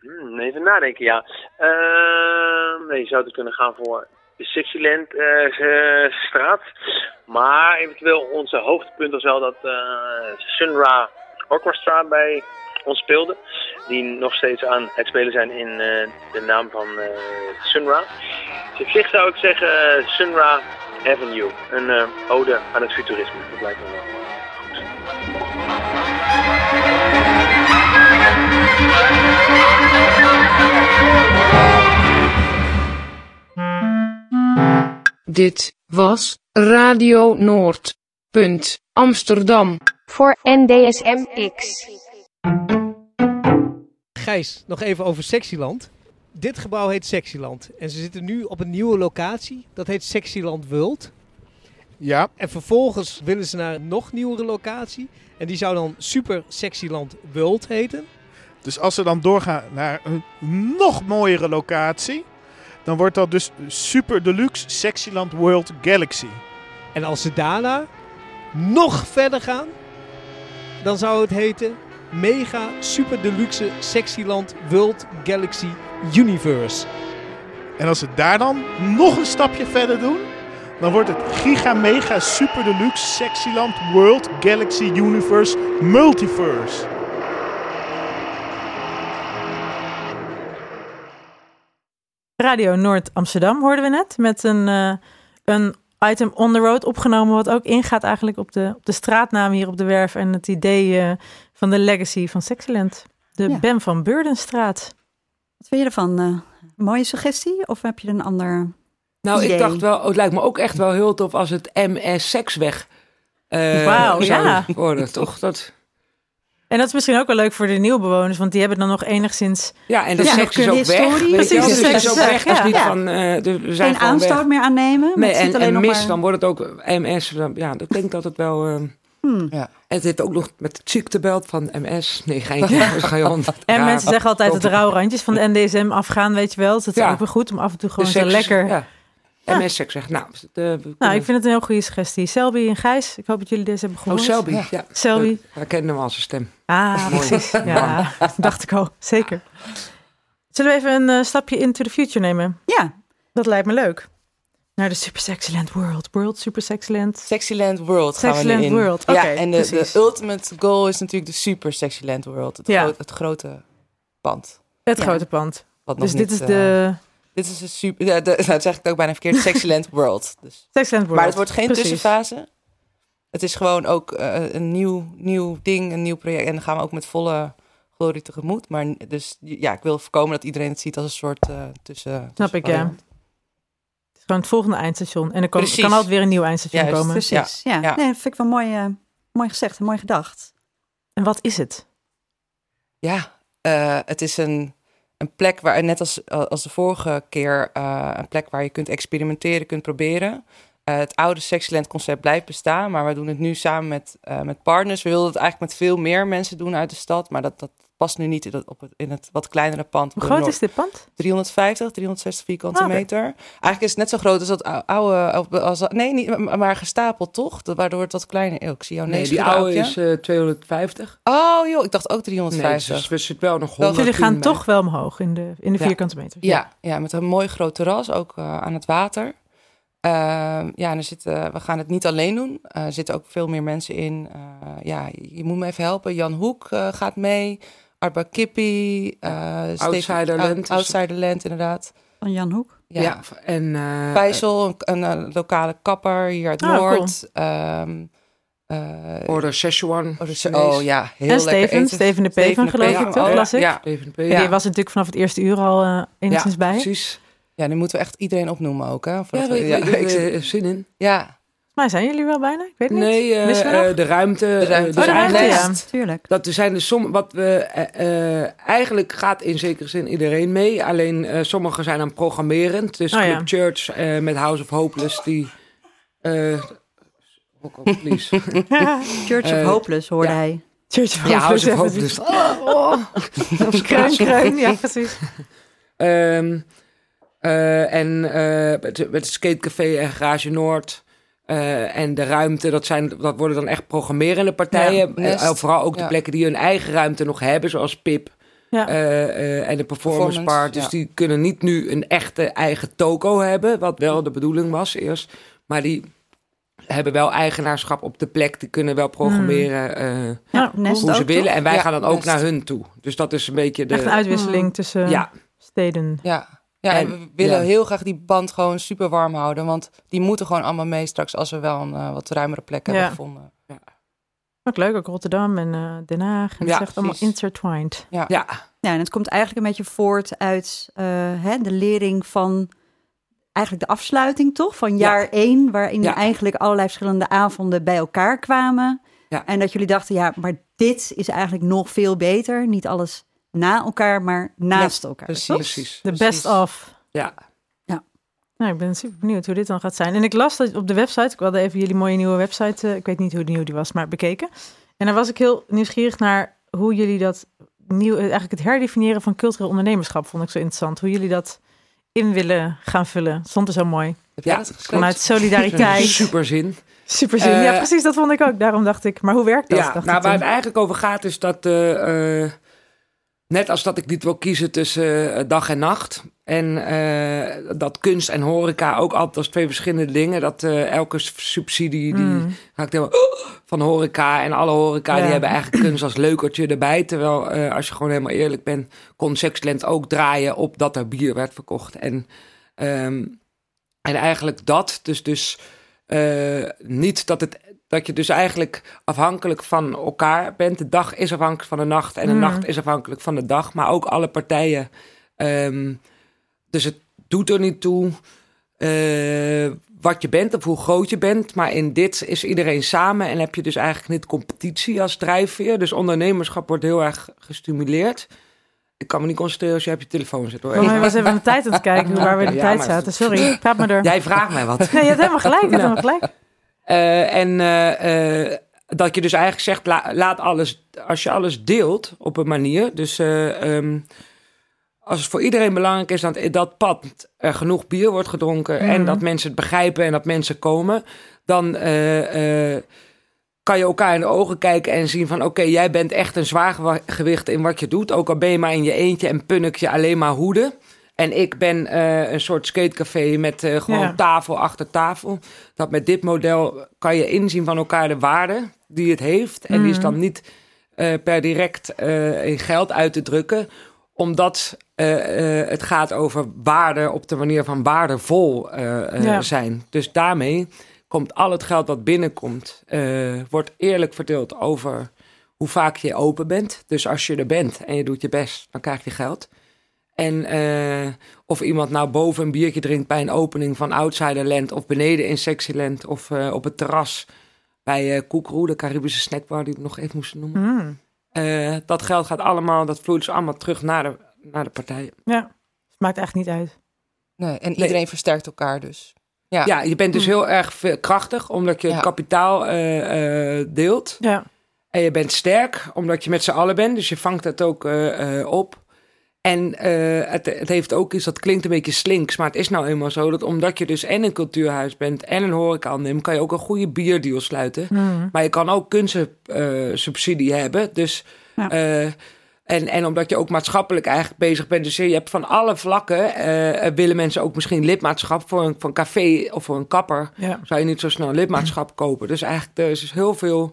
Hmm, even nadenken, ja. Ehm, nee, je zou het kunnen gaan voor de Sixyland eh, eh, straat. Maar eventueel onze hoogtepunt was wel dat eh, Sunra Orchestra bij ons speelde. Die nog steeds aan het spelen zijn in de naam van Sunra. Dus op zich zou ik zeggen Sunra Avenue. Een ode aan het futurisme. Dat lijkt me wel goed. Dit was Radio Noord. Punt Amsterdam. Voor NDSM-X. Gijs, nog even over Sexyland. Dit gebouw heet Sexyland. En ze zitten nu op een nieuwe locatie. Dat heet Sexyland World. Ja. En vervolgens willen ze naar een nog nieuwere locatie. En die zou dan Super Sexyland World heten. Dus als ze dan doorgaan naar een nog mooiere locatie, dan wordt dat dus Super Deluxe Sexyland World Galaxy. En als ze daarna nog verder gaan, dan zou het heten Mega Super Deluxe Sexyland World Galaxy Universe. En als ze daar dan nog een stapje verder doen, dan wordt het Giga Mega Super Deluxe Sexyland World Galaxy Universe Multiverse. Radio Noord Amsterdam hoorden we net. Met een, eh, een item on the road opgenomen. Wat ook ingaat eigenlijk op de, op de straatnaam hier op de werf. En het idee eh, van de legacy van Sexyland. De Ja. Ben van Beurdenstraat. Wat vind je ervan? eh, een mooie suggestie? Of heb je een ander Nou, idee? ik dacht wel, het lijkt me ook echt wel heel tof als het MS Seksweg eh Wauw, zou ja. worden, toch? Dat, En dat is misschien ook wel leuk voor de nieuwe bewoners. Want die hebben dan nog enigszins... ja, en de Ja, seks is ook weg. Precies, Dus de het seks ook is weg. weg, Dat is niet ja. van, eh, de- we zijn Geen aanstoot weg. meer aannemen? maar Nee, het en, alleen en mis, maar... dan wordt het ook MS. dan- Ja, ik denk dat het wel... eh, Hmm. Ja. Het heeft ook nog met het ziektebelt van MS. Nee, geintje. Dat ga je om. En Ja, mensen zeggen altijd dat de rauwe randjes van de NDSM afgaan, weet je wel. Dus het is Ja. ook weer goed om af en toe gewoon zo seks- lekker... Ja. MS seks zeg. Nou, Nou, kunnen- ik vind het een heel goede suggestie. Selby en Gijs, ik hoop dat jullie deze hebben Oh, gehoord. Selby. Ja. Selby. We kennen hem als zijn stem. Ah, Mooi. precies. Ja, dacht ik al. Zeker. Zullen we even een eh, stapje into the future nemen? Ja, Dat lijkt me leuk. Naar de Super Sexyland World. World Super Sexyland. Sexyland World gaan we Sexyland nu in. World, ja, en de, ultimate goal is natuurlijk de Super Sexyland World. Het, Ja. gro- het grote pand. Het Ja. grote pand. Wat nog Dus dit niet, is eh, de dit is de super... Ja, de, nou, dat zeg ik ook bijna verkeerd. Sexyland World. Dus. Sexyland World. Maar het wordt geen Precies. tussenfase. Het is gewoon ook eh, een nieuw, nieuw ding, een nieuw project. En dan gaan we ook met volle glorie tegemoet. Maar dus ja, ik wil voorkomen dat iedereen het ziet als een soort eh tussen. Snap ik, ja. Het is gewoon het volgende eindstation. En er kan, Precies. kan altijd weer een nieuw eindstation Juist. komen. precies. Ja, ja. Nee, dat vind ik wel mooi, eh, mooi gezegd en mooi gedacht. En wat is het? Ja, eh, het is een, een plek waar, net als, als de vorige keer, eh, een plek waar je kunt experimenteren, kunt proberen. Eh, het oude Sexyland concept blijft bestaan, maar we doen het nu samen met, eh, met partners. We wilden het eigenlijk met veel meer mensen doen uit de stad, maar dat, dat past nu niet in het, op het, in het wat kleinere pand. Hoe groot Noord- is dit pand? 350, 360 vierkante Ah, meter. Eigenlijk is het net zo groot als dat ou- oude, als, nee, niet, maar- gestapeld toch? Dat- Waardoor het wat kleiner is. Oh, ik zie jou nee, Nee, die oude is eh, 250. Oh joh, ik dacht ook Nee, 350. dus we zitten wel nog Wel, 100. Jullie gaan toch wel omhoog in de, in de Ja. vierkante meter. Ja, ja, met een mooi groot terras, ook eh, aan het water. Ehm, ja, en er zitten, we gaan het niet alleen doen. Eh, er zitten ook veel meer mensen in. Eh, ja, je moet me even helpen. Jan Hoek eh, gaat mee. Arba Kippie. eh Outsiderland Out- is- Outsiderland, inderdaad. Van Jan Hoek. Ja. Ja, en... eh, Vijzel, een, een, eh, lokale kapper hier uit Ah, Noord. Ehm, eh, Order Szechuan. oh, oh ja, heel en lekker Steven. Steven de Peven, geloof ik, toch? oh, las ik. Ja, Steven P. Die was natuurlijk vanaf het eerste uur al eh enigszins bij. precies. ja, nu moeten we echt iedereen opnoemen ook. Hè, Ja, we- ik ik eh, zin in. ja, Maar zijn jullie wel bijna? Ik weet het niet. Nee, eh, nog? eh, de ruimte. De ruimte. eh, Oh, dus de ruimte, ja. Tuurlijk. Dat er zijn dus som, wat we eh, eh, eigenlijk gaat in zekere zin iedereen mee. Alleen eh, sommigen zijn aan programmerend. Dus Oh, Club ja. Church eh, met House of Hopeless die. eh please. Church of Eh, Hopeless hoorde ja. hij. Church of ja, Hopeless, House of Hopeless. zien. Of kreun, kreun, ja precies. Ehm, eh, en eh, met, met het skatecafé en Garage Noord. Eh, en de ruimte, dat, zijn, dat worden dan echt programmerende partijen. Ja, Eh, eh, vooral ook de plekken die hun eigen ruimte nog hebben, zoals Pip. Ja. en de performance, part. Dus die kunnen niet nu een echte eigen toko hebben, wat wel de bedoeling was eerst. Maar die hebben wel eigenaarschap op de plek. Die kunnen wel programmeren eh, Ja, hoe ze willen. toch? En wij Ja, gaan dan ook Nest. naar hun toe. Dus dat is een beetje de... Echt een uitwisseling tussen Ja, steden. ja. Ja, en, En- we willen ja. heel graag die band gewoon super warm houden. Want die moeten gewoon allemaal mee straks als we wel een eh, wat ruimere plek hebben Ja. gevonden. Ook leuk, ook Rotterdam en eh, Den Haag. En Ja, het is echt allemaal intertwined. ja. Ja, en het komt eigenlijk een beetje voort uit eh, hè, de lering van eigenlijk de afsluiting, toch? Van jaar één, waarin Ja. je eigenlijk allerlei verschillende avonden bij elkaar kwamen. Ja. En dat jullie dachten, ja, maar dit is eigenlijk nog veel beter. Niet alles na elkaar, maar naast elkaar. precies. De best of. Ja. Nou, ik ben super benieuwd hoe dit dan gaat zijn. En ik las dat op de website, ik wilde even jullie mooie nieuwe website, eh, ik weet niet hoe nieuw die was, maar bekeken. En daar was ik heel nieuwsgierig naar hoe jullie dat nieuw, eh, eigenlijk het herdefiniëren van cultureel ondernemerschap vond ik zo interessant. Hoe jullie dat in willen gaan vullen. Stond er zo mooi. Heb jij Ja, dat? Vanuit solidariteit. Super zin. Super zin. ja, Eh, precies, dat vond ik ook. Daarom dacht ik, maar hoe werkt dat? Ja, Dacht nou, ik waar toen. het eigenlijk over gaat is dat... eh, eh, net als dat ik niet wil kiezen tussen eh, dag en nacht... en eh, dat kunst en horeca ook altijd als twee verschillende dingen... dat eh, elke subsidie die Mm. raakt helemaal van horeca... en alle horeca Ja. die hebben eigenlijk kunst als leukertje erbij... terwijl als je gewoon helemaal eerlijk bent... kon Sexland ook draaien op dat er bier werd verkocht. En, ehm, en eigenlijk dat, dus... dus niet dat, het, dat je dus eigenlijk afhankelijk van elkaar bent. De dag is afhankelijk van de nacht en de Mm. nacht is afhankelijk van de dag. Maar ook alle partijen. Ehm, dus het doet er niet toe eh, wat je bent of hoe groot je bent. Maar in dit is iedereen samen en heb je dus eigenlijk niet competitie als drijfveer. Dus ondernemerschap wordt heel erg gestimuleerd. Ik kan me niet concentreren als je op je telefoon zit. Hoor. Oh, maar je was even aan de tijd aan het kijken, waar we de Ja, tijd zaten. Sorry, praat maar door. Jij vraagt mij wat. Nee, je hebt helemaal gelijk. Je hebt helemaal gelijk. Eh, en eh, eh, dat je dus eigenlijk zegt, la- laat alles, als je alles deelt op een manier. Dus eh, ehm, als het voor iedereen belangrijk is dat in dat pad er genoeg bier wordt gedronken en Mhm. dat mensen het begrijpen en dat mensen komen, dan kan je elkaar in de ogen kijken en zien van oké, jij bent echt een zwaargewicht in wat je doet. Ook al ben je maar in je eentje en punnik je alleen maar hoeden. En ik ben eh, een soort skatecafé met eh, gewoon Ja. tafel achter tafel. Dat met dit model kan je inzien van elkaar de waarde die het heeft. En die is Mhm. dan niet eh, per direct in geld uit te drukken. Omdat het gaat over waarde op de manier van waardevol Ja. zijn. Dus daarmee komt al het geld dat binnenkomt, wordt eerlijk verdeeld over hoe vaak je open bent. Dus als je er bent en je doet je best, dan krijg je geld. En eh, of iemand nou boven een biertje drinkt bij een opening van Outsiderland... of beneden in Sexyland of eh, op het terras bij eh Koekroe, de Caribische snackbar die we nog even moesten noemen. Mm. Eh, dat geld gaat allemaal, dat vloeit dus allemaal terug naar de, naar de partijen. Ja, het maakt echt niet uit. Nee, en iedereen versterkt elkaar dus. Ja, Ja, je bent dus heel erg krachtig omdat je Ja. het kapitaal eh, eh, deelt. Ja, En je bent sterk, omdat je met z'n allen bent. Dus je vangt het ook eh, eh, op. En eh, het, het heeft ook iets, dat klinkt een beetje slinks, maar het is nou eenmaal zo dat omdat je dus en een cultuurhuis bent en een horeca neemt, kan je ook een goede bierdeal sluiten. Mm. Maar je kan ook kunstsubsidie hebben. Dus Ja. eh, En, en omdat je ook maatschappelijk eigenlijk bezig bent. Dus je hebt van alle vlakken eh, willen mensen ook misschien lidmaatschap voor een, voor een café of voor een kapper. Ja. Zou je niet zo snel lidmaatschap kopen. Dus eigenlijk er is dus heel veel.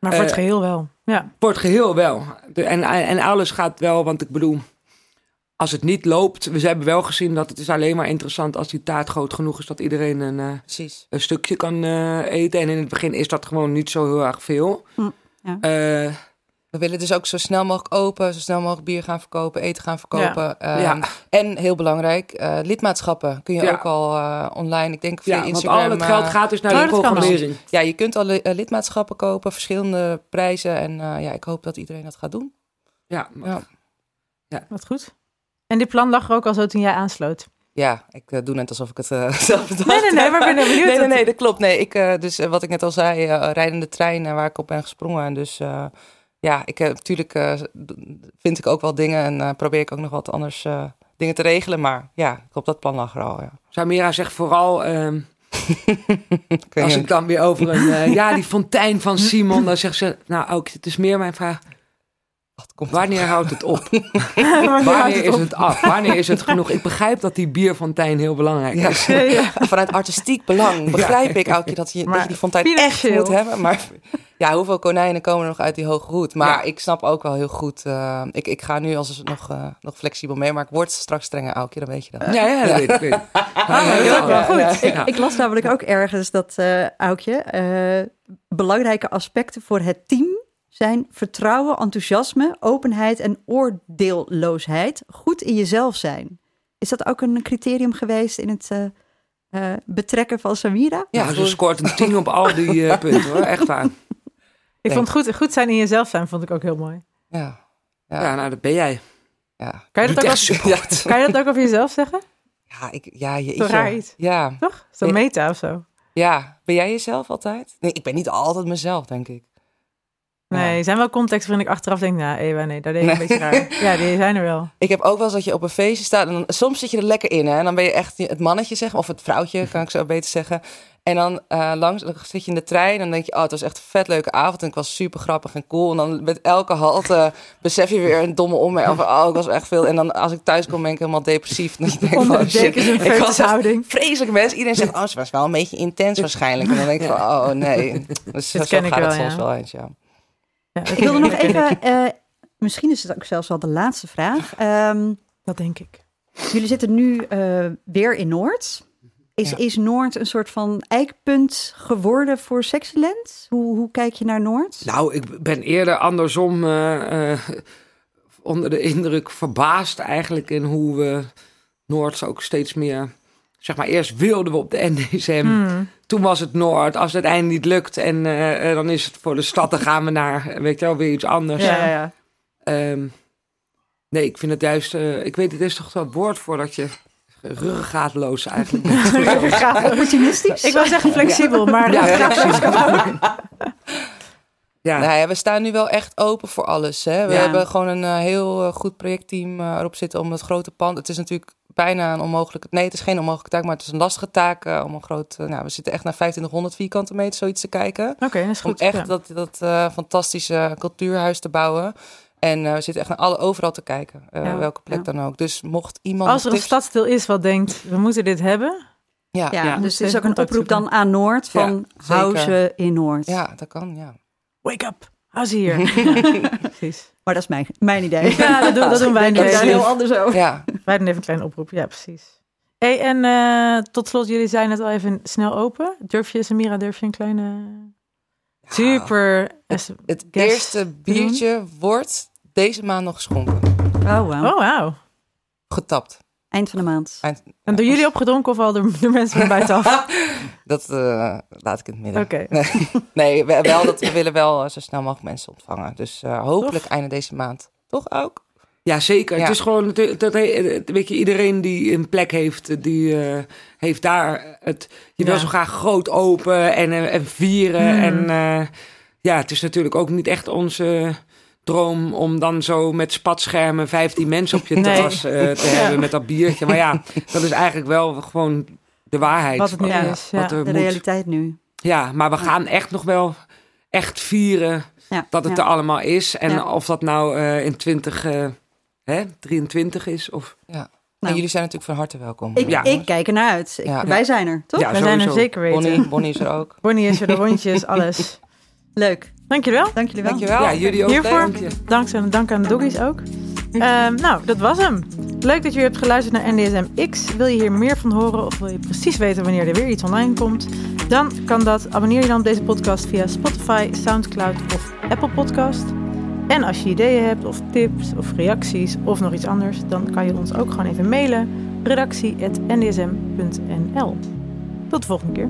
Maar voor het eh, geheel wel. Ja. Voor het geheel wel. En, en alles gaat wel, want ik bedoel, als het niet loopt, we hebben wel gezien dat het is alleen maar interessant als die taart groot genoeg is dat iedereen een, eh, Precies. een stukje kan eh, eten. En in het begin is dat gewoon niet zo heel erg veel. ja. Eh, We willen dus ook zo snel mogelijk open, zo snel mogelijk bier gaan verkopen, eten gaan verkopen. Ja. Ehm, Ja. En heel belangrijk, eh, lidmaatschappen kun je Ja. ook al eh, online. Ik denk via Ja, want Instagram. al het geld gaat dus naar de programmering. Ja, je kunt al li- lidmaatschappen kopen, verschillende prijzen. En eh, ja, ik hoop dat iedereen dat gaat doen. Ja, ja. Wat goed. En dit plan lag er ook al zo toen jij aansloot. Ja, ik eh, doe net alsof ik het eh, zelf bedacht Nee, nee, nee, maar ik ben benieuwd Nee, nee, dat- nee, dat klopt. Nee, ik, eh, dus wat ik net al zei, eh, rijdende trein eh, waar ik op ben gesprongen. En dus eh, ja, ik, heb natuurlijk eh, vind ik ook wel dingen en probeer ik ook nog wat anders eh, dingen te regelen. Maar ja, klopt, dat plan lag er al, ja. Samira zegt vooral, ehm, weet als ik dan weer over een, ja, die fontein van Simon, dan zegt ze, nou ook, het is meer mijn vraag. Wanneer houdt het op? Wanneer het is op? het af? Wanneer is het genoeg? Ik begrijp dat die bierfontein heel belangrijk Ja. is. Vanuit artistiek belang begrijp ik ook dat je, dat je die fontein echt moet hebben. Maar ja, hoeveel konijnen komen er nog uit die hoge hoed? Maar ik snap ook wel heel goed. eh, ik, ik ga nu als nog, eh, nog flexibel mee, maar ik word straks strenger, Aukje, dan weet je dat. Ja, ja, dat weet ik. weet. Ah, goed. ja, Ik, ik las namelijk ook ergens dat, eh Aukje, eh, belangrijke aspecten voor het team zijn vertrouwen, enthousiasme, openheid en oordeelloosheid. Goed in jezelf zijn. Is dat ook een criterium geweest in het eh, eh, betrekken van Samira? Ja, ze scoort een tien op al die eh, punten hoor, echt waar. Ik vond goed, goed zijn in jezelf zijn, vond ik ook heel mooi. Ja. Ja, nou dat ben jij. Ja. Kan je dat, ook echt over, super. kan je dat ook over jezelf zeggen? Ja, ik, ja, je, Zo raar iets. Ja. Toch? Zo meta of zo. Ja, ben jij jezelf altijd? Nee, ik ben niet altijd mezelf, denk ik. Nee, er zijn wel contexten waarin ik achteraf denk, nou, Ewa, nee, daar deed ik een beetje raar. Ja, die zijn er wel. Ik heb ook wel eens dat je op een feestje staat en dan, soms zit je er lekker in hè, en dan ben je echt het mannetje zeg, of het vrouwtje kan ik zo beter zeggen. En dan eh, langs, dan zit je in de trein en dan denk je, oh, het was echt een vet leuke avond en ik was super grappig en cool. En dan met elke halte besef je weer een domme ommerking van, oh, ik was echt veel. En dan als ik thuis kom ben ik helemaal depressief. Dan denk ik van, een ik was foetushouding. vreselijk mensen. Iedereen zegt, oh, ze was wel een beetje intens waarschijnlijk. En dan denk ik van, oh nee. Dus zo Dit ken ik gaat het wel, soms ja. wel eens, ja. Ik wilde nog even, eh, misschien is het ook zelfs wel de laatste vraag. Ehm, dat denk ik. Jullie zitten nu eh, weer in Noord. Is, Ja. is Noord een soort van eikpunt geworden voor Sexyland? Hoe, hoe kijk je naar Noord? Nou, ik ben eerder andersom eh, eh, onder de indruk verbaasd eigenlijk in hoe we Noord ook steeds meer... Zeg maar, eerst wilden we op de NDSM. Hmm. Toen was het Noord. Als het einde niet lukt en eh, eh, dan is het voor de stad, dan gaan we naar, weet je wel, weer iets anders. Ja, ja. Ehm, nee, ik vind het juist, eh, ik weet, het is toch wel het woord voor dat je ruggengraatloos eigenlijk bent. Opportunistisch? Ik wil zeggen flexibel, maar Ja, ja, flexibel. Ja. Nou ja, we staan nu wel echt open voor alles. Hè? We Ja. hebben gewoon een heel goed projectteam erop zitten om het grote pand. Het is natuurlijk bijna een onmogelijke. Nee, het is geen onmogelijke taak, maar het is een lastige taak eh, om een groot. eh, nou, we zitten echt naar 2500 vierkante meter zoiets te kijken. Oké, dat is goed. Om echt ja. dat, dat eh, fantastische cultuurhuis te bouwen. En eh, we zitten echt naar alle overal te kijken, eh, Ja. welke plek Ja. dan ook. Dus mocht iemand Als er een tips- stadsdeel is wat denkt, we moeten dit hebben. ja, Ja, ja. dus het is ook een oproep dan aan Noord van Ja, hou ze in Noord. ja, dat kan. Ja. Wake up, hou ze hier. precies. Maar dat is mijn, mijn idee. Ja, dat doen, dat doen wij niet. heel anders over. ja. Wij doen even een kleine oproep, ja precies. Hey, en eh, tot slot, jullie zijn het al even snel open. Durf je, Samira, durf je een kleine... Super... Het guest eerste biertje wordt deze maand nog geschonken. Oh, wauw. Oh, wauw. Getapt. Eind van de maand. Eind- En door jullie opgedronken of al door, door mensen van buitenaf? Dat eh, laat ik in het midden. Oké. Nee, nee we, wel dat, we willen wel eh, zo snel mogelijk mensen ontvangen. Dus eh, hopelijk einde deze maand. Toch ook? Ja, zeker. Het is gewoon, dat, weet je, iedereen die een plek heeft, die eh, heeft daar het. Je wil zo graag groot open en, eh, en vieren. Hmm. En eh, ja, het is natuurlijk ook niet echt onze droom om dan zo met spatschermen 15 mensen op je nee. terras te hebben met dat biertje. Maar ja, dat is eigenlijk wel gewoon de waarheid. Wat het nu is, wat de realiteit nu. Ja, maar we gaan echt nog wel echt vieren dat het er allemaal is. En of dat nou in 20. 23 is. Of... Ja. Nou, en jullie zijn natuurlijk van harte welkom. Ik, ik kijk ernaar uit. Wij zijn er, toch? We Wij zijn er zeker weten. Bonnie, Bonnie is er ook. Bonnie is er, de rondjes, alles. Leuk. Dankjewel. Dank wel. Dankjewel. Ja, jullie ook. Hiervoor. Dank, en dank aan de doggies ook. Ehm, nou, dat was hem. Leuk dat je hebt geluisterd naar NDSM X. Wil je hier meer van horen of wil je precies weten wanneer er weer iets online komt? Dan kan dat. Abonneer je dan op deze podcast via Spotify, Soundcloud of Apple Podcast. En als je ideeën hebt of tips of reacties of nog iets anders, dan kan je ons ook gewoon even mailen. redactie.ndsm.nl Tot de volgende keer.